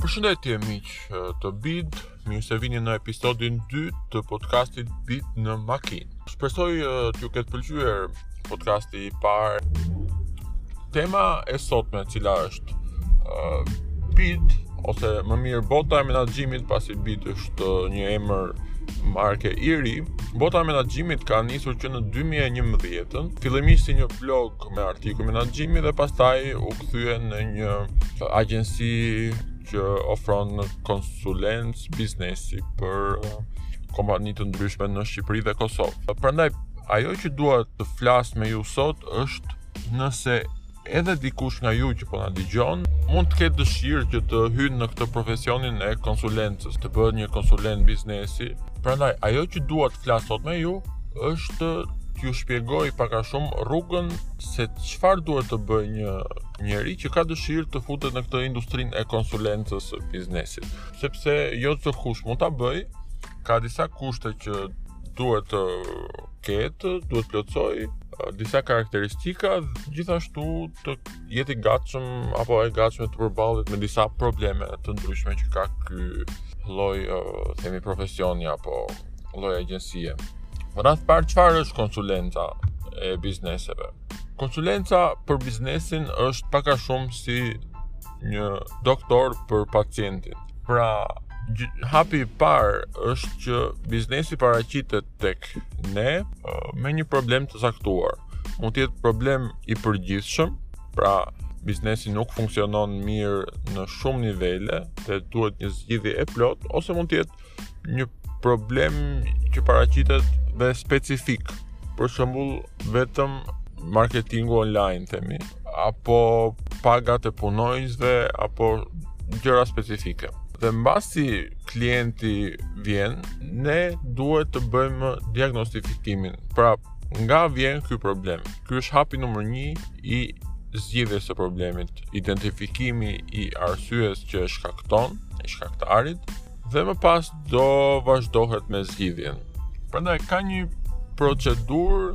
Përshëndetje miq të Bid, mirë se vini në episodin 2 të podcastit Bid në makinë. Shpresoj t'ju ketë pëlqyer podcasti i parë. Tema e sotme e cila është uh, Bid ose më mirë bota e menaxhimit pasi Bid është një emër marke i ri bota e menaxhimit ka nisur që në 2011 fillimisht si një blog me artikuj menaxhimi dhe pastaj u kthye në një agjenci që ofron konsulencë biznesi për uh, kompani të ndryshme në Shqipëri dhe Kosovë. Prandaj ajo që dua të flas me ju sot është nëse edhe dikush nga ju që po na dëgjon mund të ketë dëshirë që të hyjë në këtë profesionin e konsulencës, të bëhet një konsulent biznesi. Prandaj ajo që dua të flas sot me ju është t'ju shpjegoj pak a shumë rrugën se çfarë duhet të bëjë një njeri që ka dëshirë të futet në këtë industrinë e konsulencës së biznesit, sepse jo çdo kush mund ta bëjë, ka disa kushte që duhet të ketë, duhet të plotësojë disa karakteristika gjithashtu të jetë i gatshëm apo e gatshme të përballet me disa probleme të ndryshme që ka ky lloj themi profesioni apo lloj agjencie. Në radhë parë çfarë është konsulenca e bizneseve? Konsulenca për biznesin është pak a shumë si një doktor për pacientin. Pra, hapi i parë është që biznesi paraqitet tek ne me një problem të caktuar. Mund të jetë problem i përgjithshëm, pra biznesi nuk funksionon mirë në shumë nivele dhe duhet një zgjidhje e plotë ose mund të jetë një problem që paraqitet dhe specifik. Për shembull, vetëm marketingu online themi, apo pagat e punonjësve apo gjëra specifike. Dhe mbasi klienti vjen, ne duhet të bëjmë diagnostifikimin. Pra, nga vjen ky problem? Ky është hapi numër 1 i zgjidhjes së problemit, identifikimi i arsyes që e shkakton, i shkaktarit, dhe më pas do vazhdohet me zgjidhjen. Prandaj ka një procedurë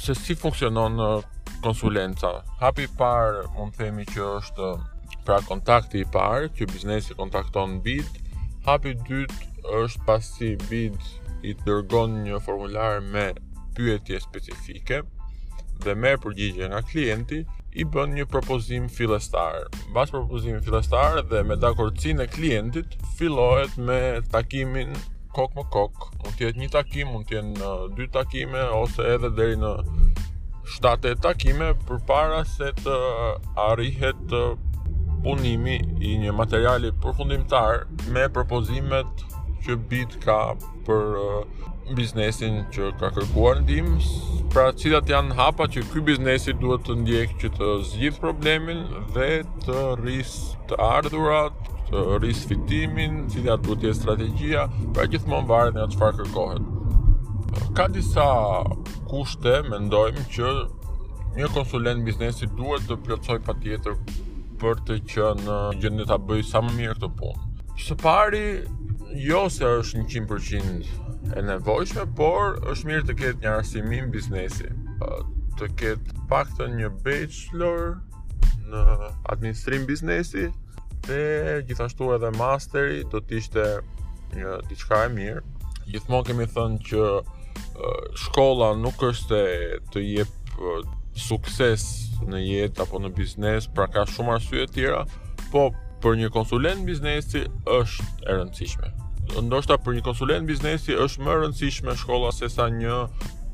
se si funksionon uh, konsulenca. Hapi i parë mund të themi që është pra kontakti i parë që biznesi kontakton BID. Hapi i dytë është pasi BID i dërgon një formular me pyetje specifike ike dhe merr përgjigje nga klienti, i bën një propozim fillestar. Mbas propozimit fillestar dhe me dakordësinë e klientit, fillohet me takimin kok më kok. Mund të jetë një takim, mund të jenë uh, dy takime ose edhe deri në 7 takime përpara se të arrihet uh, punimi i një materiali përfundimtar me propozimet që bit ka për biznesin që ka kërkuar ndihmë, pra cilat janë hapat që ky biznesi duhet të ndjek që të zgjidh problemin dhe të rris të ardhurat, të rris fitimin, cila duhet të jetë strategjia, pra gjithmonë varet nga çfarë kërkohet. Ka disa kushte, mendojmë që një konsulent biznesi duhet të plotësojë patjetër për të qenë në gjendje ta bëjë sa më mirë këtë punë. Së pari, jo se është 100% e nevojshme, por është mirë të ketë një arsimim biznesi, të ketë paktën një bachelor në administrim biznesi dhe gjithashtu edhe masteri do të ishte një diçka e mirë. Gjithmonë kemi thënë që shkolla nuk është të jep sukses në jetë apo në biznes, pra ka shumë arsye të tjera, Po, për një konsulent biznesi është e rëndësishme. Ndoshta për një konsulent biznesi është më e rëndësishme shkolla se sa një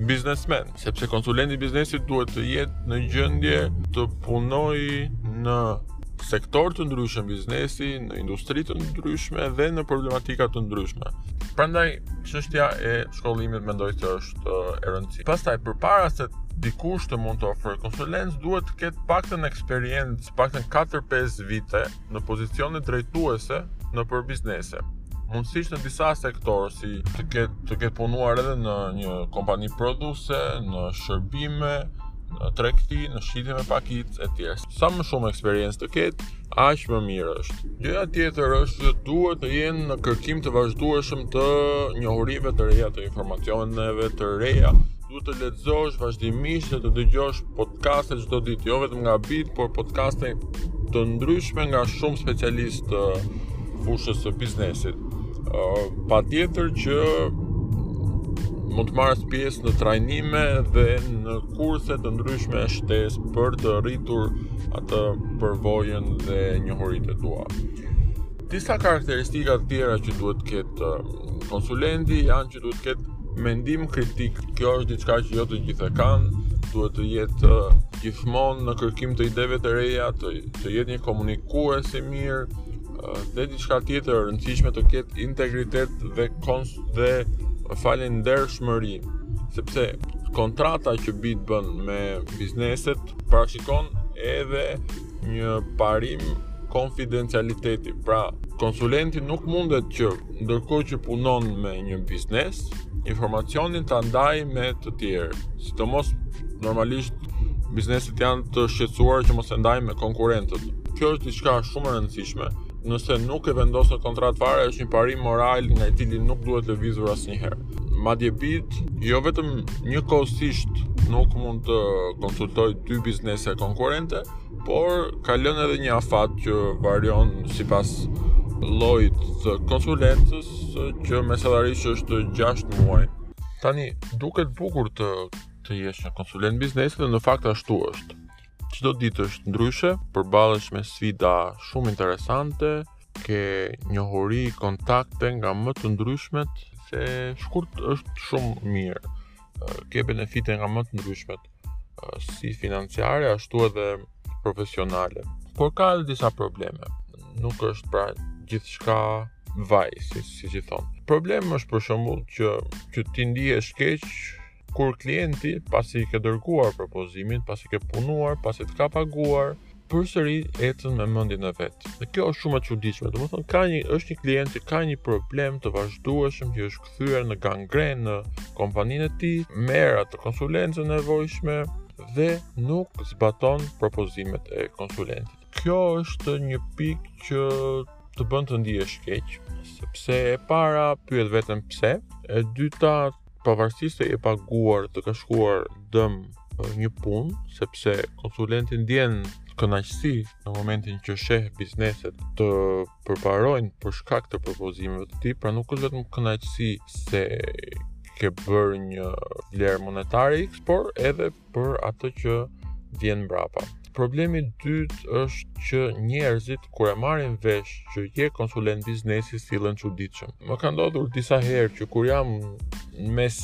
biznesmen, sepse konsulenti i biznesit duhet të jetë në gjendje të punojë në sektor të ndryshëm biznesi, në industri të ndryshme dhe në problematika të ndryshme. Prandaj çështja e shkollimit mendoj se është e rëndësishme. Pastaj përpara se dikush të mund të ofrojë konsulencë, duhet të ketë paktën eksperiencë të paktën 4-5 vite në pozicione drejtuese nëpër biznese. Mundësisht në disa sektorë si të ketë të ketë punuar edhe në një kompani prodhuese, në shërbime, në tregti, në shitje me pakicë e tjerë. Sa më shumë eksperiencë të ketë, aq më mirë është. Gjëja tjetër është se duhet të jenë në kërkim të vazhdueshëm të njohurive të reja, të informacioneve të reja, duhet të lexosh vazhdimisht dhe të dëgjosh podcaste çdo ditë, jo vetëm nga Bit, por podcaste të ndryshme nga shumë specialistë të fushës së biznesit. Uh, patjetër që mund të marrësh pjesë në trajnime dhe në kurse të ndryshme shtesë për të rritur atë përvojën dhe njohuritë e tua. Disa karakteristika të tjera që duhet të ketë konsulenti janë që duhet të ketë mendim kritik. Kjo është diçka që jo të gjithë e kanë. Duhet të jetë uh, gjithmonë në kërkim të ideve të reja, të, të jetë një komunikues i mirë, uh, dhe diçka tjetër e rëndësishme të ketë integritet dhe kons dhe ndershmëri, sepse kontrata që bit bën me bizneset parashikon edhe një parim konfidencialiteti. Pra, konsulenti nuk mundet që ndërkohë që punon me një biznes, informacionin ta ndajë me të tjerë. Sidomos normalisht bizneset janë të shqetësuar që mos e ndajë me konkurrentët. Kjo është diçka shumë e rëndësishme. Nëse nuk e vendos në kontratë fare, është një parim moral nga i cili nuk duhet lëvizur asnjëherë. Madje bit, jo vetëm njëkohësisht nuk mund të konsultojë dy biznese konkurrente, por ka lënë edhe një afat që varion sipas llojit të konsulencës që mesatarisht është 6 muaj. Tani, duket bukur të, të jesh një konsulent biznesi dhe në fakt ashtu është. Çdo ditë është ndryshe, përballesh me sfida shumë interesante, Ke njohuri kontakte nga më të ndryshmet dhe shkurt është shumë mirë. Ke benefite nga më të ndryshmet si financiare ashtu edhe profesionale. Por ka edhe disa probleme. Nuk është pra gjithçka vaj, siç i thonë. Problemi është për shembull që që ti ndihesh keq kur klienti pasi i ke dërguar propozimin, pasi ke punuar, pasi të ka paguar, përsëri ecën me mendjen e vet. Dhe kjo është shumë e çuditshme. Domethënë ka një është një klient që ka një problem të vazhdueshëm që është kthyer në gangrenë në kompaninë e tij, merr atë konsulencën e nevojshme dhe nuk zbaton propozimet e konsulentit. Kjo është një pikë që të bën të ndihesh keq, sepse e para pyet veten pse, e dyta Pavarësisht se je paguar të ka shkuar dëm një punë, sepse konsulenti ndjen kënaqësi në momentin që sheh bizneset të përparojnë për shkak të propozimeve të tij, pra nuk është vetëm kënaqësi se ke bërë një vlerë monetare X, por edhe për atë që vjen mbrapa. Problemi i dytë është që njerëzit kur e marrin vesh që je konsulent biznesi sillen çuditshëm. Më ka ndodhur disa herë që kur jam mes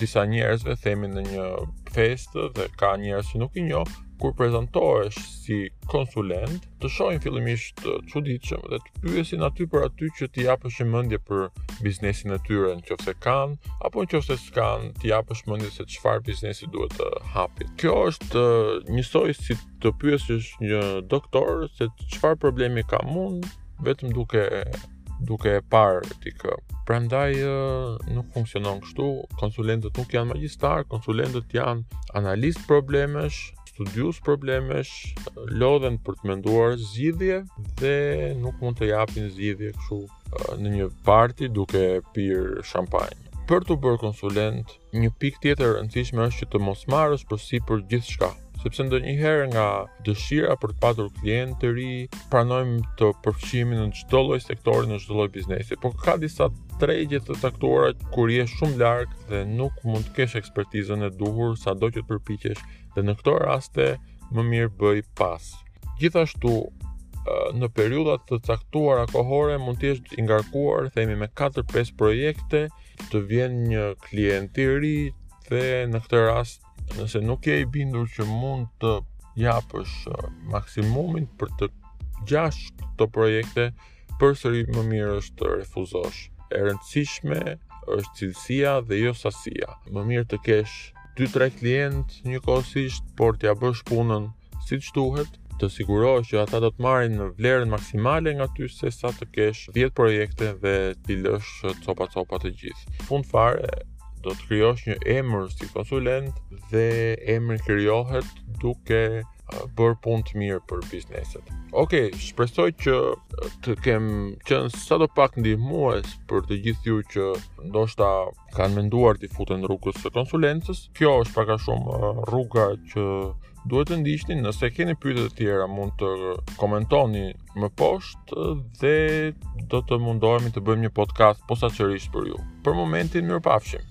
disa njerëzve, themi në një festë dhe ka njerëz që nuk i njoh, kur prezantohesh si konsulent, të shohin fillimisht çuditshëm dhe të pyesin aty për aty që t'i japësh mendje për biznesin e tyre, nqoftëse kanë apo nqoftëse s'kanë, t'i japësh mendje se çfarë biznesi duhet të hapin. Kjo është njësoj si të pyesësh një doktor se çfarë problemi ka dikush vetëm duke duke e parë dikë. Prandaj nuk funksionon kështu, konsulentët nuk janë magjistarë, konsulentët janë analistë problemesh, studius problemesh, lodhen për të menduar zgjidhje dhe nuk mund të japin zgjidhje kështu në një parti duke pirë shampanjë. Për t'u bërë konsulent, një pikë tjetër e rëndësishme është që të mos marrësh përsipër gjithçka, sepse ndonjëherë nga dëshira për të patur klientë të ri, pranojmë të përfshihemi në çdo lloj sektori, në çdo lloj biznesi, por ka disa tregje të caktuara ku je shumë larg dhe nuk mund të kesh ekspertizën e duhur sado që të përpiqesh Dhe në këto raste më mirë bëj pas. Gjithashtu, në periudha të caktuara kohore mund të jesh i ngarkuar, themi me 4-5 projekte, të vjen një klient i ri dhe në këtë rast, nëse nuk je i bindur që mund të japësh maksimumin për të gjashtë këto projekte, Përsëri më mirë është të refuzosh. E rëndësishme është cilësia dhe jo sasia. Më mirë të kesh 2-3 klientë njëkohësisht, por t'ia bësh punën siç duhet, të sigurohesh që ata do të marrin vlerën maksimale nga ty sesa të kesh 10 projekte dhe t'i lësh copa copa të gjithë. Fund fare, do të krijosh një emër si konsulent dhe emri krijohet duke bërë punë të mirë për bizneset. Ok, shpresoj që të kem qenë sado pak ndihmues për të gjithë ju që ndoshta kanë menduar t'i futen rrugës së konsulencës. Kjo është pak a shumë rruga që duhet të ndiqni. Nëse keni pyetje të tjera, mund të komentoni më poshtë dhe do të mundohemi të bëjmë një podcast posaçërisht për ju. Për momentin, mirupafshim.